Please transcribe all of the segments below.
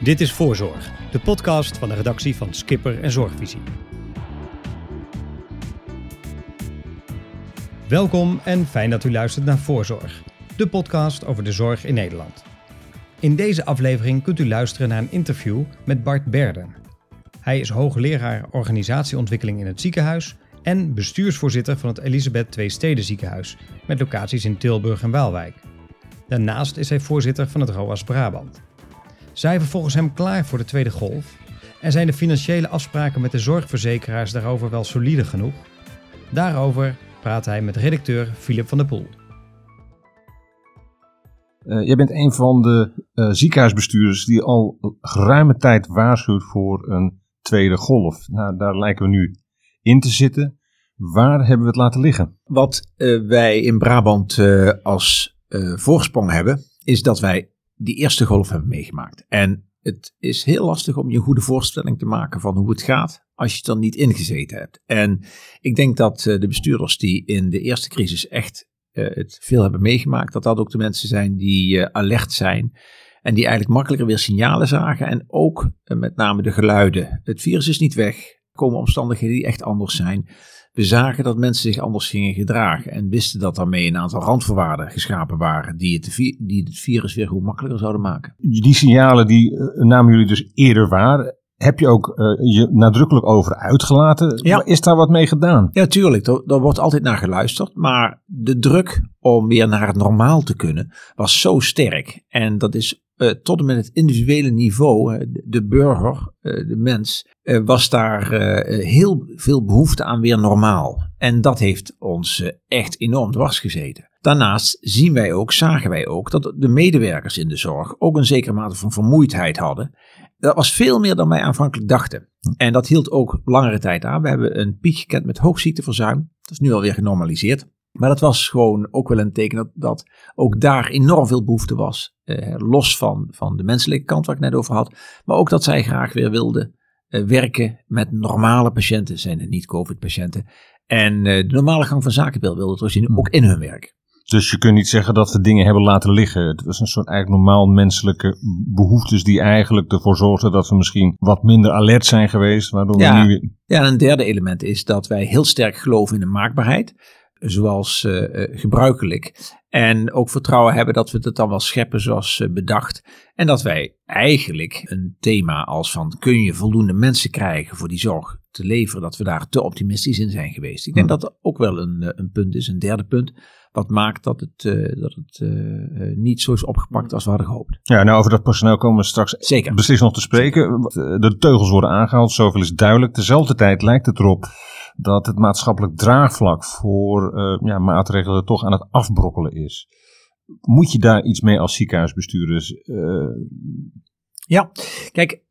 Dit is Voorzorg, de podcast van de redactie van Skipper en Zorgvisie. Welkom en fijn dat u luistert naar Voorzorg, de podcast over de zorg in Nederland. In deze aflevering kunt u luisteren naar een interview met Bart Berden. Hij is hoogleraar organisatieontwikkeling in het ziekenhuis en bestuursvoorzitter van het Elisabeth II Steden ziekenhuis met locaties in Tilburg en Waalwijk. Daarnaast is hij voorzitter van het ROAS Brabant. Zijn we volgens hem klaar voor de tweede golf? En zijn de financiële afspraken met de zorgverzekeraars daarover wel solide genoeg? Daarover praat hij met redacteur Philip van der Poel. Uh, jij bent een van de uh, ziekenhuisbestuurders die al geruime tijd waarschuwt voor een tweede golf. Nou, daar lijken we nu in te zitten. Waar hebben we het laten liggen? Wat uh, wij in Brabant als voorsprong hebben, is dat wij die eerste golf hebben meegemaakt. En het is heel lastig om je een goede voorstelling te maken van hoe het gaat als je het dan niet ingezeten hebt. En ik denk dat de bestuurders die in de eerste crisis echt uh, het veel hebben meegemaakt, dat dat ook de mensen zijn die uh, alert zijn en die eigenlijk makkelijker weer signalen zagen en ook met name de geluiden. Het virus is niet weg, er komen omstandigheden die echt anders zijn. We zagen dat mensen zich anders gingen gedragen en wisten dat daarmee een aantal randvoorwaarden geschapen waren die het, die het virus weer goed makkelijker zouden maken. Die signalen die namen jullie dus eerder waar heb je ook uh, je nadrukkelijk over uitgelaten. Ja. Is daar wat mee gedaan? Ja, tuurlijk. Er, wordt altijd naar geluisterd. Maar de druk om weer naar het normaal te kunnen was zo sterk. En dat is uh, tot en met het individuele niveau, de burger, uh, de mens, was daar heel veel behoefte aan weer normaal. En dat heeft ons echt enorm dwars gezeten. Daarnaast zien wij ook, zagen wij ook, dat de medewerkers in de zorg ook een zekere mate van vermoeidheid hadden. Dat was veel meer dan wij aanvankelijk dachten. En dat hield ook langere tijd aan. We hebben een piek gekend met hoogziekteverzuim. Dat is nu alweer genormaliseerd. Maar dat was gewoon ook wel een teken dat, dat ook daar enorm veel behoefte was. Eh, los van, van de menselijke kant waar ik net over had. Maar ook dat zij graag weer wilden eh, werken met normale patiënten. Zijn er niet COVID-patiënten. En eh, de normale gang van zaken wilden terugzien, ook in hun werk. Dus je kunt niet zeggen dat we dingen hebben laten liggen. Het was een soort eigenlijk normaal menselijke behoeftes die eigenlijk ervoor zorgden dat we misschien wat minder alert zijn geweest. Waardoor ja, we nu... ja, en een derde element is dat wij heel sterk geloven in de maakbaarheid. Zoals uh, gebruikelijk. En ook vertrouwen hebben dat we het dan wel scheppen zoals uh, bedacht. En dat wij eigenlijk een thema als van kun je voldoende mensen krijgen voor die zorg te leveren, dat we daar te optimistisch in zijn geweest. Ik denk dat dat ook wel een, een punt is, een derde punt wat maakt dat het, uh, dat het uh, niet zo is opgepakt als we hadden gehoopt. Ja, nou over dat personeel komen we straks Zeker. beslist nog te spreken. De teugels worden aangehaald, zoveel is duidelijk. Tezelfde tijd lijkt het erop dat het maatschappelijk draagvlak voor uh, ja, maatregelen toch aan het afbrokkelen is. Moet je daar iets mee als ziekenhuisbestuurders? Ja, kijk,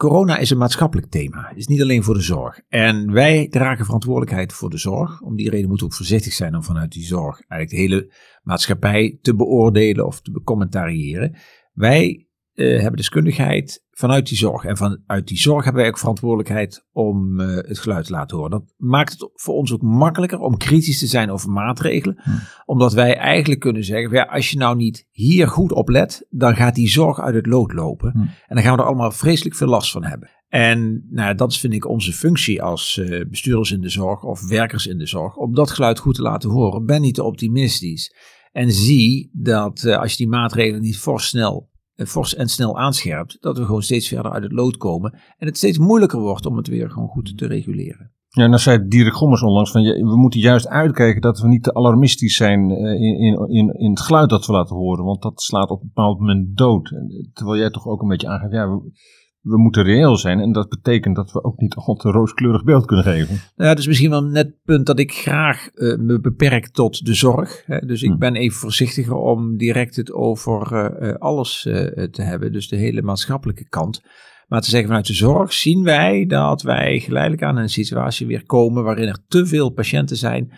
Corona is een maatschappelijk thema. Het is niet alleen voor de zorg. En wij dragen verantwoordelijkheid voor de zorg. Om die reden moeten we ook voorzichtig zijn om vanuit die zorg eigenlijk de hele maatschappij te beoordelen of te becommentariëren. Wij hebben deskundigheid vanuit die zorg. En vanuit die zorg hebben wij ook verantwoordelijkheid om uh, het geluid te laten horen. Dat maakt het voor ons ook makkelijker om kritisch te zijn over maatregelen. Hm. Omdat wij eigenlijk kunnen zeggen, ja, als je nou niet hier goed op let, dan gaat die zorg uit het lood lopen. Hm. En dan gaan we er allemaal vreselijk veel last van hebben. En nou, dat is vind ik onze functie als uh, bestuurders in de zorg of werkers in de zorg. Om dat geluid goed te laten horen. Ben niet te optimistisch. En zie dat uh, als je die maatregelen niet voor snel fors en snel aanscherpt, dat we gewoon steeds verder uit het lood komen en het steeds moeilijker wordt om het weer gewoon goed te reguleren. Ja, en dan zei Dirk Gommers onlangs van we moeten juist uitkijken dat we niet te alarmistisch zijn eh, in, in, in, in het geluid dat we laten horen, want dat slaat op een bepaald moment dood. Terwijl jij toch ook een beetje aangeeft, ja, we, we moeten reëel zijn. En dat betekent dat we ook niet al te rooskleurig beeld kunnen geven. Nou ja, dat is misschien wel net het punt dat ik graag uh, me beperk tot de zorg. Hè. Dus ik hm. ben even voorzichtiger om direct het over uh, alles uh, te hebben. Dus de hele maatschappelijke kant. Maar te zeggen vanuit de zorg zien wij dat wij geleidelijk aan een situatie weer komen waarin er te veel patiënten zijn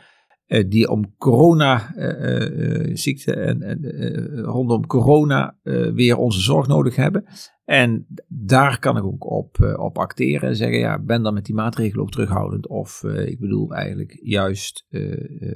die om corona-ziekte en, en rondom corona weer onze zorg nodig hebben. En daar kan ik ook op, op acteren en zeggen, ja, ben dan met die maatregelen ook terughoudend. Of ik bedoel eigenlijk juist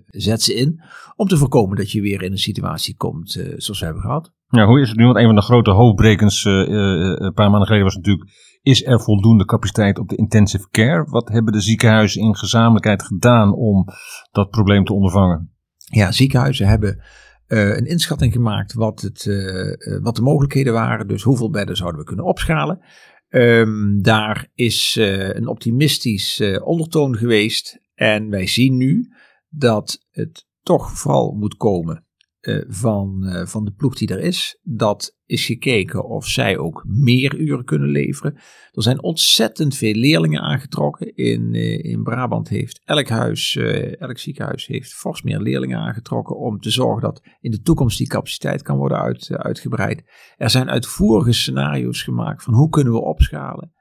zet ze in om te voorkomen dat je weer in een situatie komt zoals we hebben gehad. Ja, hoe is het nu? Want een van de grote hoofdbrekens een paar maanden geleden was natuurlijk is er voldoende capaciteit op de intensive care? Wat hebben de ziekenhuizen in gezamenlijkheid gedaan om dat probleem te ondervangen? Ja, ziekenhuizen hebben uh, een inschatting gemaakt wat, het, uh, wat de mogelijkheden waren. Dus hoeveel bedden zouden we kunnen opschalen. Um, daar is een optimistisch ondertoon geweest. En wij zien nu dat het toch vooral moet komen uh, van, uh, van de ploeg die er is. Dat is gekeken of zij ook meer uren kunnen leveren. Er zijn ontzettend veel leerlingen aangetrokken. In, uh, in Brabant heeft elk huis, elk ziekenhuis heeft fors meer leerlingen aangetrokken om te zorgen dat in de toekomst die capaciteit kan worden uit, uitgebreid. Er zijn uitvoerige scenario's gemaakt van hoe kunnen we opschalen.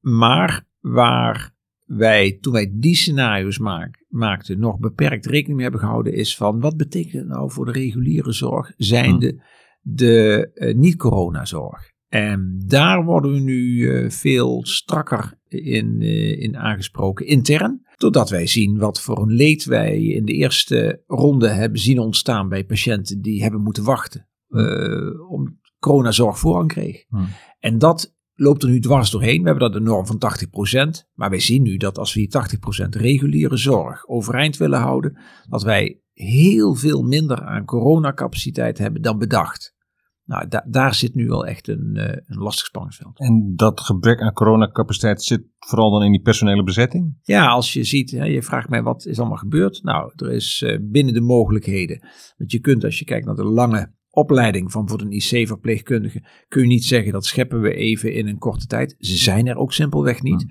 maar waar wij, toen wij die scenario's maak, maakten, nog beperkt rekening mee hebben gehouden, is van wat betekent het nou voor de reguliere zorg, zijnde hm. de uh, niet-coronazorg. En daar worden we nu uh, veel strakker in, uh, in aangesproken, intern. Totdat wij zien wat voor een leed wij in de eerste ronde hebben zien ontstaan bij patiënten die hebben moeten wachten. Uh, om coronazorg voorrang kreeg. Hm. En dat loopt er nu dwars doorheen. We hebben dat de norm van 80%. Maar wij zien nu dat als we die 80% reguliere zorg overeind willen houden, dat wij heel veel minder aan coronacapaciteit hebben dan bedacht. Nou, da daar zit nu wel echt een, uh, een lastig spanningsveld. En dat gebrek aan coronacapaciteit zit vooral dan in die personele bezetting? Ja, als je ziet, hè, je vraagt mij wat is allemaal gebeurd. Nou, er is uh, binnen de mogelijkheden. Want je kunt, als je kijkt naar de lange opleiding van voor een IC-verpleegkundige kun je niet zeggen dat scheppen we even in een korte tijd. Ze zijn er ook simpelweg niet.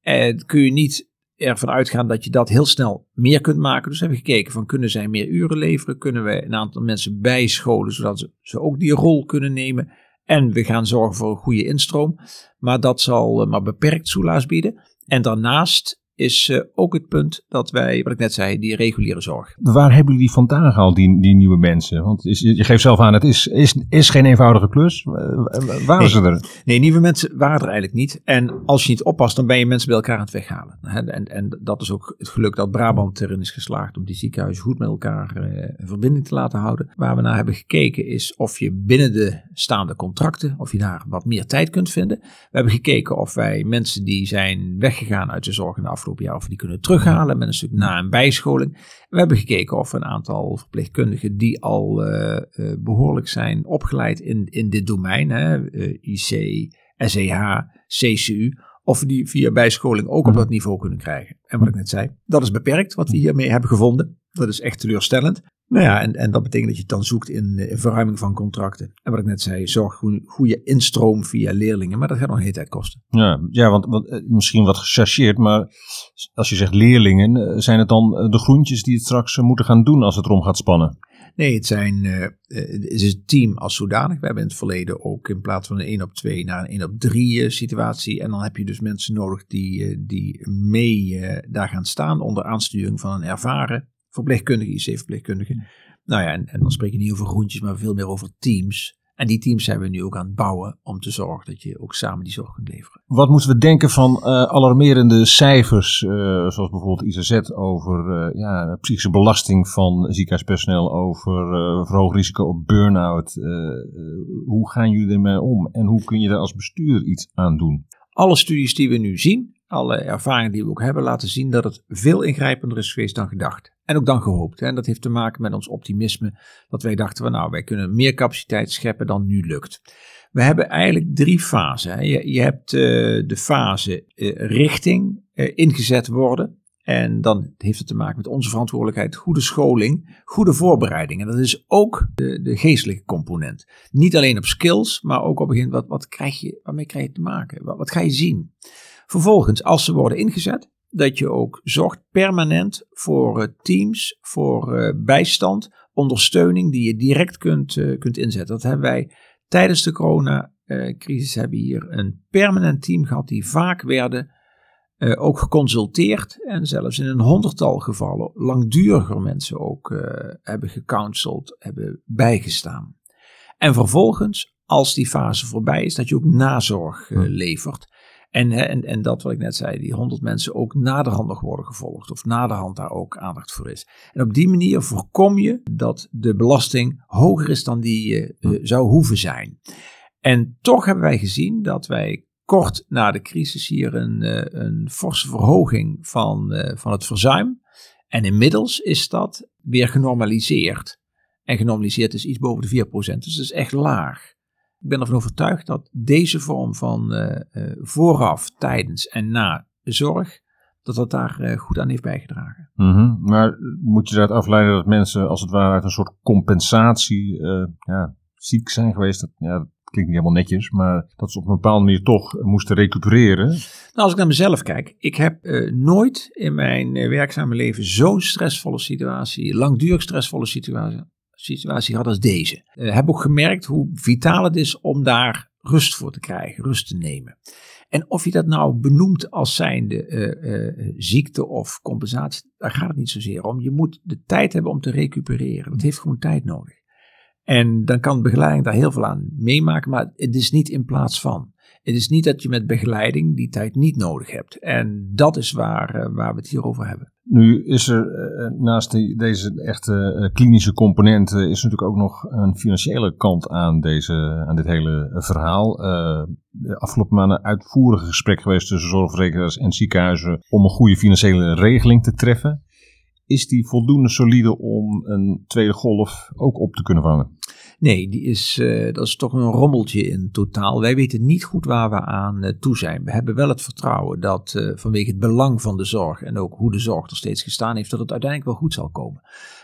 En kun je niet ervan uitgaan dat je dat heel snel meer kunt maken. Dus we hebben gekeken van kunnen zij meer uren leveren? Kunnen we een aantal mensen bijscholen zodat ze, ze ook die rol kunnen nemen? En we gaan zorgen voor een goede instroom. Maar dat zal eh, maar beperkt soelaas bieden. En daarnaast is uh, ook het punt dat wij, wat ik net zei, die reguliere zorg. Waar hebben jullie vandaan gehaald, die, die nieuwe mensen? Want is, je geeft zelf aan, het is, is, is geen eenvoudige klus. Waren nee, ze er? Nee, nieuwe mensen waren er eigenlijk niet. En als je niet oppast, dan ben je mensen bij elkaar aan het weghalen. En, en dat is ook het geluk dat Brabant erin is geslaagd om die ziekenhuizen goed met elkaar uh, in verbinding te laten houden. Waar we naar hebben gekeken is of je binnen de staande contracten, of je daar wat meer tijd kunt vinden. We hebben gekeken of wij mensen die zijn weggegaan uit de zorg in de afgelopen afgelopen jaar of we die kunnen terughalen met een stuk na- en bijscholing. We hebben gekeken of een aantal verpleegkundigen die al uh, uh, behoorlijk zijn opgeleid in, in dit domein, hè, uh, IC, SEH, CCU, of we die via bijscholing ook op mhm. dat niveau kunnen krijgen. En wat ik net zei, dat is beperkt wat we hiermee hebben gevonden. Dat is echt teleurstellend. Nou ja, en, en dat betekent dat je het dan zoekt in, in verruiming van contracten. En wat ik net zei, zorg goede, goede instroom via leerlingen, maar dat gaat nog een hele tijd kosten. Ja, ja want, want eh, misschien wat gechargeerd, maar als je zegt leerlingen, eh, zijn het dan eh, de groentjes die het straks moeten gaan doen als het erom gaat spannen? Nee, het, zijn, uh, het is het team als zodanig. We hebben in het verleden ook in plaats van een 1 op 2 naar een 1 op 3 situatie. En dan heb je dus mensen nodig die, die mee daar gaan staan onder aansturing van een ervaren verpleegkundige, IC-verpleegkundige. Nou ja, en, en, dan spreek je niet over groentjes, maar veel meer over teams. En die teams zijn we nu ook aan het bouwen om te zorgen dat je ook samen die zorg kunt leveren. Wat moeten we denken van uh, alarmerende cijfers, uh, zoals bijvoorbeeld IZZ, over uh, ja, psychische belasting van ziekenhuispersoneel, over verhoogd risico op burn-out. hoe gaan jullie ermee om en hoe kun je daar als bestuurder iets aan doen? Alle studies die we nu zien, alle ervaringen die we ook hebben, laten zien dat het veel ingrijpender is geweest dan gedacht. En ook dan gehoopt. En dat heeft te maken met ons optimisme. Dat wij dachten, van, nou, wij kunnen meer capaciteit scheppen dan nu lukt. We hebben eigenlijk drie fasen. Je, je hebt uh, de fase uh, richting uh, ingezet worden. En dan heeft het te maken met onze verantwoordelijkheid, goede scholing, goede voorbereiding. En dat is ook de, de geestelijke component. Niet alleen op skills, maar ook op begin, wat, wat krijg je, waarmee krijg je te maken? Wat, wat ga je zien? Vervolgens, als ze worden ingezet, dat je ook zorgt permanent voor uh, teams, voor uh, bijstand, ondersteuning die je direct kunt, uh, kunt inzetten. Dat hebben wij tijdens de coronacrisis hebben hier een permanent team gehad die vaak werden uh, ook geconsulteerd en zelfs in een honderdtal gevallen langduriger mensen ook uh, hebben gecounseld, hebben bijgestaan. En vervolgens, als die fase voorbij is, dat je ook nazorg uh, levert. En, en, en dat wat ik net zei, die honderd mensen ook naderhand nog worden gevolgd. Of naderhand daar ook aandacht voor is. En op die manier voorkom je dat de belasting hoger is dan die zou hoeven zijn. En toch hebben wij gezien dat wij kort na de crisis hier een, eh, een forse verhoging van, eh, van het verzuim. En inmiddels is dat weer genormaliseerd. En genormaliseerd is iets boven de 4%, dus dat is echt laag. Ik ben ervan overtuigd dat deze vorm van uh, vooraf, tijdens en na zorg, dat dat daar goed aan heeft bijgedragen. Mm Maar moet je daaruit afleiden dat mensen als het ware uit een soort compensatie ja, ziek zijn geweest? Dat, ja, klinkt niet helemaal netjes, maar dat ze op een bepaalde manier toch moesten recupereren. Nou, als ik naar mezelf kijk, ik heb uh, nooit in mijn werkzame leven zo'n stressvolle situatie, langdurig stressvolle situatie, situatie gehad als deze. Uh, heb ook gemerkt hoe vitaal het is om daar rust voor te krijgen, rust te nemen. En of je dat nou benoemt als zijnde ziekte of compensatie, daar gaat het niet zozeer om. Je moet de tijd hebben om te recupereren. Dat heeft gewoon tijd nodig. En dan kan begeleiding daar heel veel aan meemaken, maar het is niet in plaats van. Het is niet dat je met begeleiding die tijd niet nodig hebt. En dat is waar, eh, waar we het hier over hebben. Nu is er eh, naast die, deze echte klinische componenten is natuurlijk ook nog een financiële kant aan, deze, aan dit hele verhaal. De afgelopen maanden uitvoerige gesprek geweest tussen zorgverzekeraars en ziekenhuizen om een goede financiële regeling te treffen is die voldoende solide om een tweede golf ook op te kunnen vangen? Nee, die is, uh, dat is toch een rommeltje in totaal. Wij weten niet goed waar we aan uh, toe zijn. We hebben wel het vertrouwen dat uh, vanwege het belang van de zorg en ook hoe de zorg er steeds gestaan heeft, dat het uiteindelijk wel goed zal komen.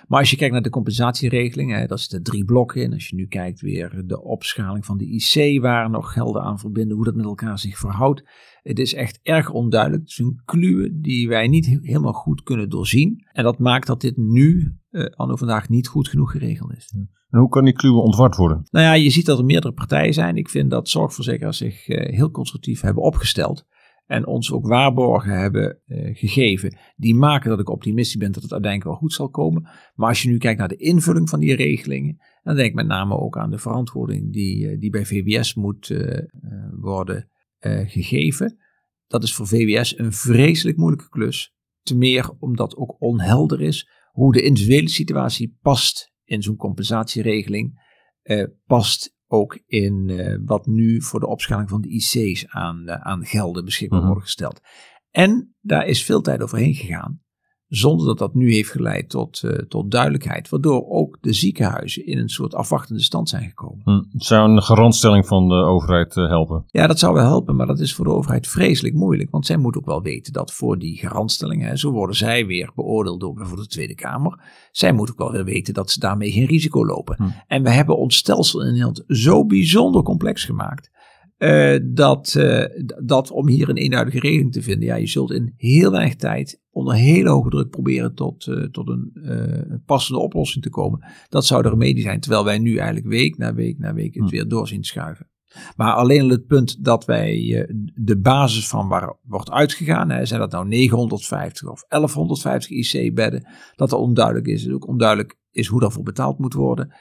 Maar als je kijkt naar de compensatieregeling, hè, dat zitten drie blokken in. Als je nu kijkt weer de opschaling van de IC, waar nog gelden aan verbinden, hoe dat met elkaar zich verhoudt. Het is echt erg onduidelijk. Het is een die wij niet helemaal goed kunnen doorzien. En dat maakt dat dit nu, uh, anno vandaag, niet goed genoeg geregeld is. En hoe kan die kluwe ontward worden? Nou ja, je ziet dat er meerdere partijen zijn. Ik vind dat zorgverzekeraars zich uh, heel constructief hebben opgesteld. En ons ook waarborgen hebben uh, gegeven. Die maken dat ik optimistisch ben dat het uiteindelijk wel goed zal komen. Maar als je nu kijkt naar de invulling van die regelingen. Dan denk ik met name ook aan de verantwoording die, die bij VWS moet worden gegeven. Dat is voor VWS een vreselijk moeilijke klus. Te meer omdat ook onhelder is hoe de individuele situatie past in zo'n compensatieregeling. Uh, past ook in uh, wat nu voor de opschaling van de IC's aan, aan gelden beschikbaar mm worden gesteld. En daar is veel tijd overheen gegaan zonder dat dat nu heeft geleid tot, uh, tot duidelijkheid, waardoor ook de ziekenhuizen in een soort afwachtende stand zijn gekomen. Hm. Zou een garantstelling van de overheid uh, helpen? Ja, dat zou wel helpen, maar dat is voor de overheid vreselijk moeilijk, want zij moet ook wel weten dat voor die garantstellingen, zo worden zij weer beoordeeld door bijvoorbeeld de Tweede Kamer, zij moet ook wel weer weten dat ze daarmee geen risico lopen. Hm. En we hebben ons stelsel in Nederland zo bijzonder complex gemaakt. Uh, dat, uh, dat om hier een eenduidige regeling te vinden, ja, je zult in heel weinig tijd onder hele hoge druk proberen tot, uh, tot een passende oplossing te komen. Dat zou de remedie zijn, terwijl wij nu eigenlijk week na week na week het hm. weer door zien schuiven. Maar alleen het punt dat wij de basis van waar wordt uitgegaan, hè, zijn dat nou 950 of 1150 IC-bedden, dat er onduidelijk is. Het ook onduidelijk is hoe daarvoor betaald moet worden.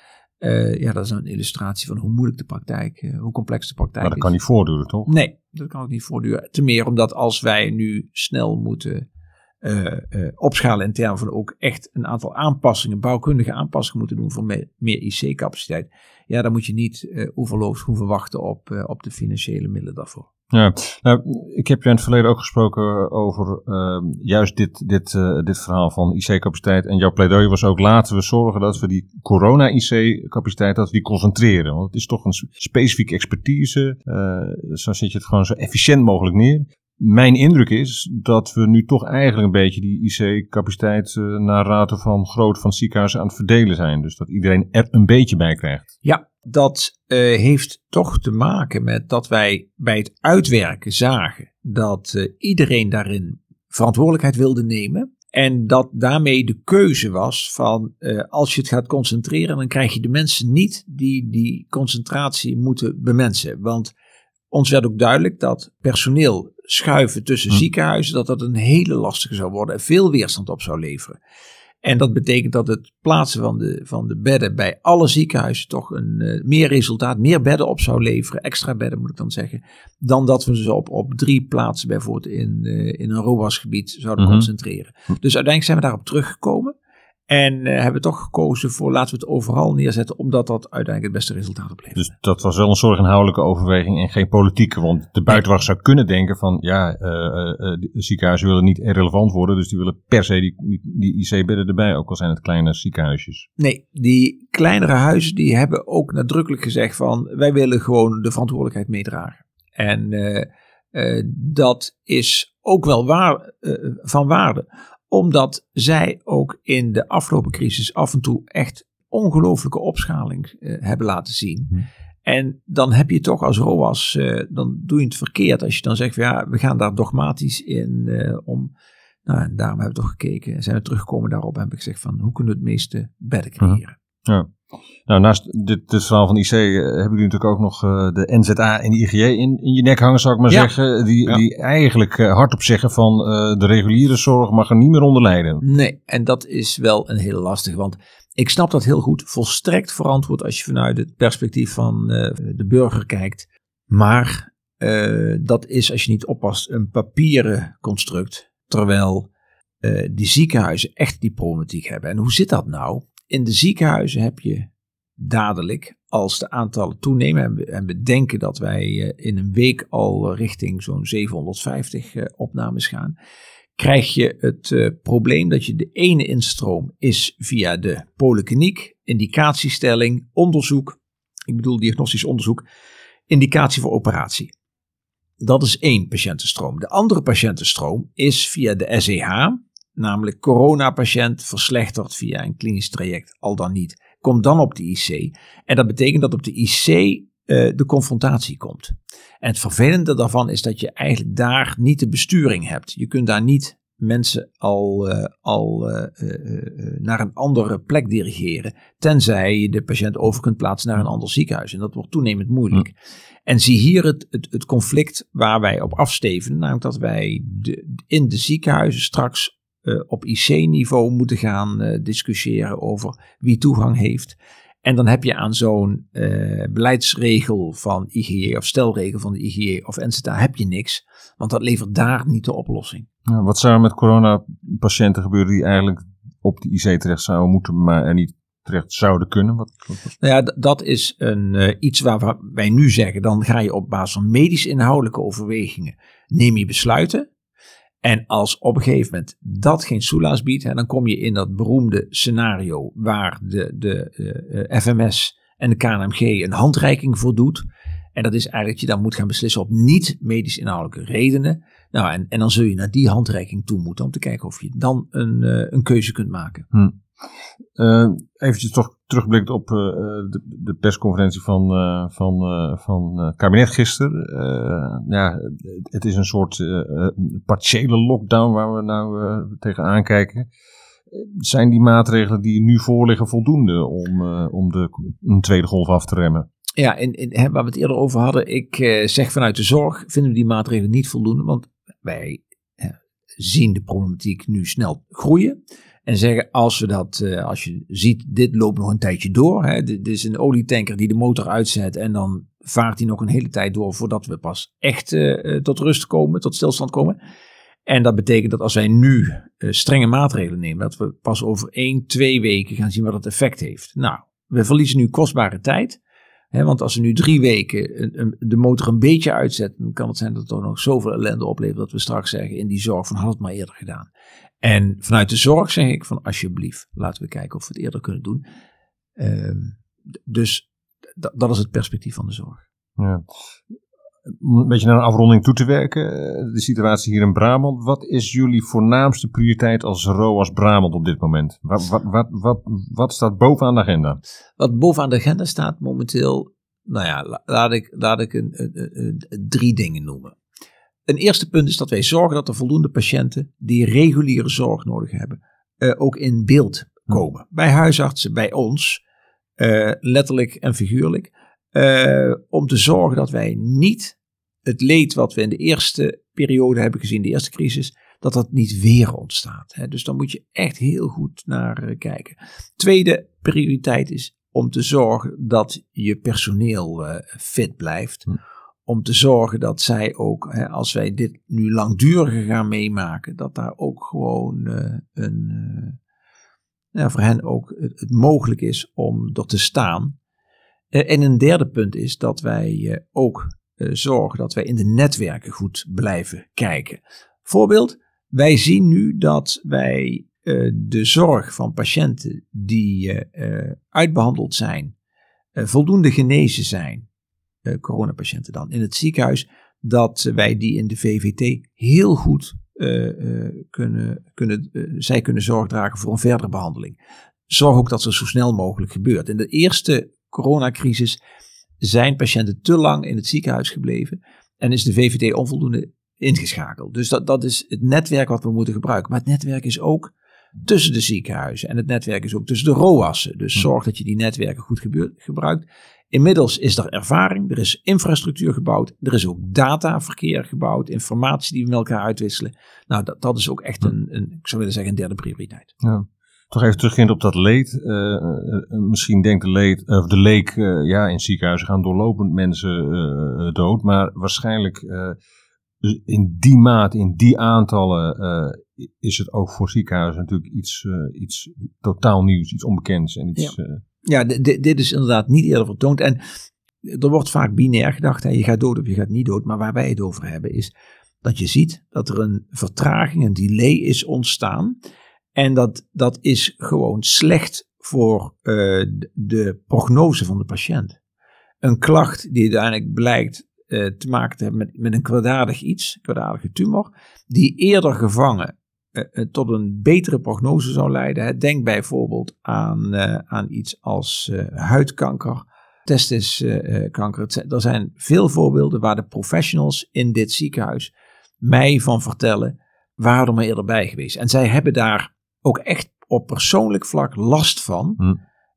Uh, ja, dat is een illustratie van hoe moeilijk de praktijk, uh, hoe complex de praktijk is. Maar dat kan niet voortduren, toch? Nee, dat kan ook niet voortduren. Ten meer omdat als wij nu snel moeten uh, opschalen in termen van ook echt een aantal aanpassingen, bouwkundige aanpassingen moeten doen voor meer, meer IC-capaciteit. Ja, dan moet je niet uh, hoeven wachten op, op de financiële middelen daarvoor. Ja, nou, ik heb je in het verleden ook gesproken over uh, juist dit, dit, uh, dit verhaal van IC-capaciteit. En jouw pleidooi was ook laten we zorgen dat we die corona-IC-capaciteit, dat we die concentreren. Want het is toch een specifieke expertise. Uh, zo zet je het gewoon zo efficiënt mogelijk neer. Mijn indruk is dat we nu toch eigenlijk een beetje die IC-capaciteit naar raten van groot van ziekenhuizen aan het verdelen zijn. Dus dat iedereen er een beetje bij krijgt. Ja, dat uh, heeft toch te maken met dat wij bij het uitwerken zagen dat uh, iedereen daarin verantwoordelijkheid wilde nemen. En dat daarmee de keuze was van als je het gaat concentreren, dan krijg je de mensen niet die die concentratie moeten bemensen. Want ons werd ook duidelijk dat personeel schuiven tussen Hm. ziekenhuizen, dat dat een hele lastige zou worden en veel weerstand op zou leveren. En dat betekent dat het plaatsen van de, van de bedden bij alle ziekenhuizen toch een eh, meer resultaat, meer bedden op zou leveren, extra bedden moet ik dan zeggen, dan dat we ze op, op drie plaatsen bijvoorbeeld in, eh, in een ROAS-gebied zouden Mhm. concentreren. Dus uiteindelijk zijn we daarop teruggekomen. En eh, hebben we toch gekozen voor laten we het overal neerzetten, omdat dat uiteindelijk het beste resultaat oplevert. Dus dat was wel een zorginhoudelijke overweging en geen politieke. Want de buitenwacht zou kunnen denken van ja, eh, eh, ziekenhuizen willen niet irrelevant worden. Dus die willen per se die, die, die IC-bedden erbij, ook al zijn het kleine ziekenhuisjes. Nee, die kleinere huizen die hebben ook nadrukkelijk gezegd van wij willen gewoon de verantwoordelijkheid meedragen. En dat is ook wel waar, van waarde, omdat zij ook in de afgelopen crisis af en toe echt ongelooflijke opschaling eh, hebben laten zien. Hm. En dan heb je toch als ROAS, eh, dan doe je het verkeerd als je dan zegt van ja, we gaan daar dogmatisch in eh, om. Nou, en daarom hebben we toch gekeken en zijn we teruggekomen daarop en heb ik gezegd van hoe kunnen we het meeste bedden creëren. Ja. Nou, naast dit, dit verhaal van IC eh, hebben jullie natuurlijk ook nog eh, de NZA en de IGJ in, in je nek hangen, zou ik maar Ja. zeggen. Die, Ja. die eigenlijk eh, hardop zeggen van de reguliere zorg mag er niet meer onder lijden. Nee, en dat is wel een hele lastige. Want ik snap dat heel goed. Volstrekt verantwoord als je vanuit het perspectief van de burger kijkt. Maar dat is, als je niet oppast, een papieren construct. Terwijl die ziekenhuizen echt die problematiek hebben. En hoe zit dat nou? In de ziekenhuizen heb je dadelijk, als de aantallen toenemen, en we, en we denken dat wij eh, in een week al richting zo'n 750 eh, opnames gaan, krijg je het eh, probleem dat je de ene instroom is via de polykliniek, indicatiestelling, onderzoek, ik bedoel diagnostisch onderzoek, indicatie voor operatie. Dat is één patiëntenstroom. De andere patiëntenstroom is via de SEH, namelijk coronapatiënt verslechterd via een klinisch traject, al dan niet. Komt dan op de IC. En dat betekent dat op de IC eh, de confrontatie komt. En het vervelende daarvan is dat je eigenlijk daar niet de besturing hebt. Je kunt daar niet mensen al, eh, al eh, naar een andere plek dirigeren, tenzij je de patiënt over kunt plaatsen naar een ander ziekenhuis. En dat wordt toenemend moeilijk. En zie hier het, het, het conflict waar wij op afsteven, namelijk dat wij de, in de ziekenhuizen straks eh, op IC-niveau moeten gaan eh, discussiëren over wie toegang heeft. En dan heb je aan zo'n eh, beleidsregel van IGJ of stelregel van de IGJ of NZA heb je niks, want dat levert daar niet de oplossing. Nou, wat zou er met coronapatiënten gebeuren die eigenlijk op de IC terecht zouden moeten, maar er niet terecht zouden kunnen? Wat, wat- Nou ja, dat is een, iets waar wij nu zeggen, dan ga je op basis van medisch inhoudelijke overwegingen, neem je besluiten. En als op een gegeven moment dat geen soelaas biedt, hè, dan kom je in dat beroemde scenario waar de, de eh, eh, FMS en de KNMG een handreiking voor doet. En dat is eigenlijk dat je dan moet gaan beslissen op niet medisch inhoudelijke redenen. Nou, en, en dan zul je naar die handreiking toe moeten om te kijken of je dan een, eh, een keuze kunt maken. Eh, eventjes toch terugblikt op eh, de, de persconferentie van, eh, van, van het kabinet gisteren. Ja, het is een soort partiële lockdown waar we nou tegenaan kijken. Zijn die maatregelen die nu voorliggen voldoende om, om de, een tweede golf af te remmen? Ja, hè, waar we het eerder over hadden, ik zeg vanuit de zorg vinden we die maatregelen niet voldoende, want wij zien de problematiek nu snel groeien. En zeggen als we dat, eh, als je ziet, dit loopt nog een tijdje door. Hè, dit, is een olietanker die de motor uitzet en dan vaart hij nog een hele tijd door voordat we pas echt eh, eh, tot rust komen, tot stilstand komen. En dat betekent dat als wij nu strenge maatregelen nemen, dat we pas over één, twee weken gaan zien wat het effect heeft. Nou, we verliezen nu kostbare tijd. Want als we nu drie weken de motor een beetje uitzetten, dan kan het zijn dat het toch nog zoveel ellende oplevert dat we straks zeggen in die zorg van had het maar eerder gedaan. En vanuit de zorg zeg ik van alsjeblieft, laten we kijken of we het eerder kunnen doen. Ehm, dus dat is het perspectief van de zorg. Ja. Om een beetje naar een afronding toe te werken. eh, De situatie hier in Brabant. Wat is jullie voornaamste prioriteit als ROAS Brabant op dit moment? Wat, wat, wat, wat, staat bovenaan de agenda? Wat bovenaan de agenda staat momenteel, nou ja, la- laat ik, laat ik een, een- een- een- drie dingen noemen. Een eerste punt is dat wij zorgen dat er voldoende patiënten die reguliere zorg nodig hebben, eh, ook in beeld komen. Bij huisartsen, bij ons, eh, letterlijk en figuurlijk. eh, om te zorgen dat wij niet het leed wat we in de eerste periode hebben gezien, de eerste crisis, dat dat niet weer ontstaat. Hè. Dus dan moet je echt heel goed naar kijken. Tweede prioriteit is om te zorgen dat je personeel fit blijft. Hm. Om te zorgen dat zij ook, hè, als wij dit nu langduriger gaan meemaken, dat daar ook gewoon uh, een, ja, voor hen ook het, mogelijk is om er te staan. en een derde punt is dat wij ook zorgen dat wij in de netwerken goed blijven kijken. Voorbeeld, wij zien nu dat wij de zorg van patiënten die uitbehandeld zijn, voldoende genezen zijn, coronapatiënten dan, in het ziekenhuis, dat wij die in de VVT heel goed kunnen, kunnen, zij kunnen zorg dragen voor een verdere behandeling. Zorg ook dat er zo snel mogelijk gebeurt. In de eerste coronacrisis zijn patiënten te lang in het ziekenhuis gebleven en is de VVT onvoldoende ingeschakeld. Dus dat, dat is het netwerk wat we moeten gebruiken. Maar het netwerk is ook tussen de ziekenhuizen. En het netwerk is ook tussen de ROAS'en. Dus hm. zorg dat je die netwerken goed gebruikt. Inmiddels is er ervaring, er is infrastructuur gebouwd, er is ook dataverkeer gebouwd, informatie die we met elkaar uitwisselen. Nou, dat, dat is ook echt een, een, ik zou willen zeggen, een derde prioriteit. Ja. Toch even teruggaan op dat leed. Uh, misschien denkt de, leed, of de leek, uh, ja, in ziekenhuizen gaan doorlopend mensen dood. Maar waarschijnlijk in die maat, in die aantallen, is het ook voor ziekenhuizen natuurlijk iets, iets totaal nieuws, iets onbekends. En iets, ja. Ja dit is inderdaad niet eerder vertoond. En er wordt vaak binair gedacht, hè, je gaat dood of je gaat niet dood. Maar waar wij het over hebben is dat je ziet dat er een vertraging, een delay is ontstaan. En dat, dat is gewoon slecht voor de prognose van de patiënt. Een klacht die uiteindelijk blijkt uh, te maken te hebben met, met een kwaadaardig iets, kwaadaardige tumor, die eerder gevangen tot een betere prognose zou leiden. Denk bijvoorbeeld aan, aan iets als huidkanker, testiskanker. er zijn veel voorbeelden waar de professionals in dit ziekenhuis mij van vertellen, waren er maar eerder bij geweest. En zij hebben daar ook echt op persoonlijk vlak last van. Hm.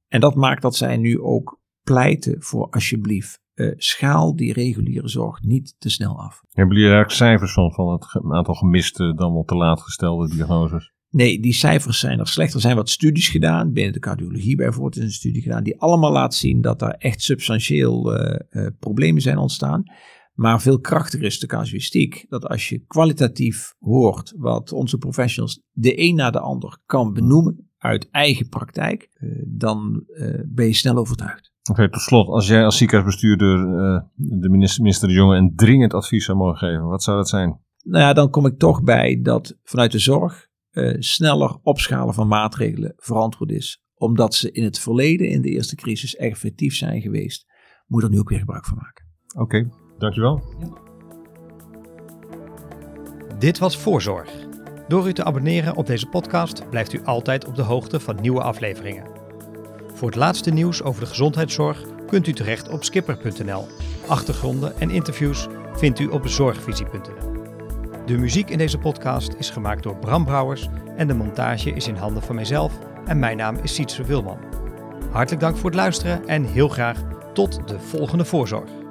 En dat maakt dat zij nu ook pleiten voor alsjeblieft uh, schaal die reguliere zorg niet te snel af. Hebben jullie daar cijfers van, van het aantal gemiste dan wel te laat gestelde diagnoses? Nee, die cijfers zijn er slecht. Er zijn wat studies gedaan, binnen de cardiologie bijvoorbeeld is een studie gedaan, die allemaal laat zien dat er echt substantieel uh, uh, problemen zijn ontstaan. Maar veel krachtiger is de casuïstiek. Dat als je kwalitatief hoort wat onze professionals de een na de ander kan benoemen uit eigen praktijk, dan ben je snel overtuigd. Oké, tot slot, als jij als ziekenhuisbestuurder uh, de minister, minister De Jonge een dringend advies zou mogen geven, wat zou dat zijn? Nou ja, dan kom ik toch bij dat vanuit de zorg uh, sneller opschalen van maatregelen verantwoord is. Omdat ze in het verleden, in de eerste crisis, effectief zijn geweest. Moet er nu ook weer gebruik van maken. Oké, okay, dankjewel. Ja. Dit was Voorzorg. Door u te abonneren op deze podcast blijft u altijd op de hoogte van nieuwe afleveringen. Voor het laatste nieuws over de gezondheidszorg kunt u terecht op skipper.nl. Achtergronden en interviews vindt u op zorgvisie.nl. De muziek in deze podcast is gemaakt door Bram Brouwers en de montage is in handen van mijzelf en mijn naam is Sietse Wilman. Hartelijk dank voor het luisteren en heel graag tot de volgende voorzorg.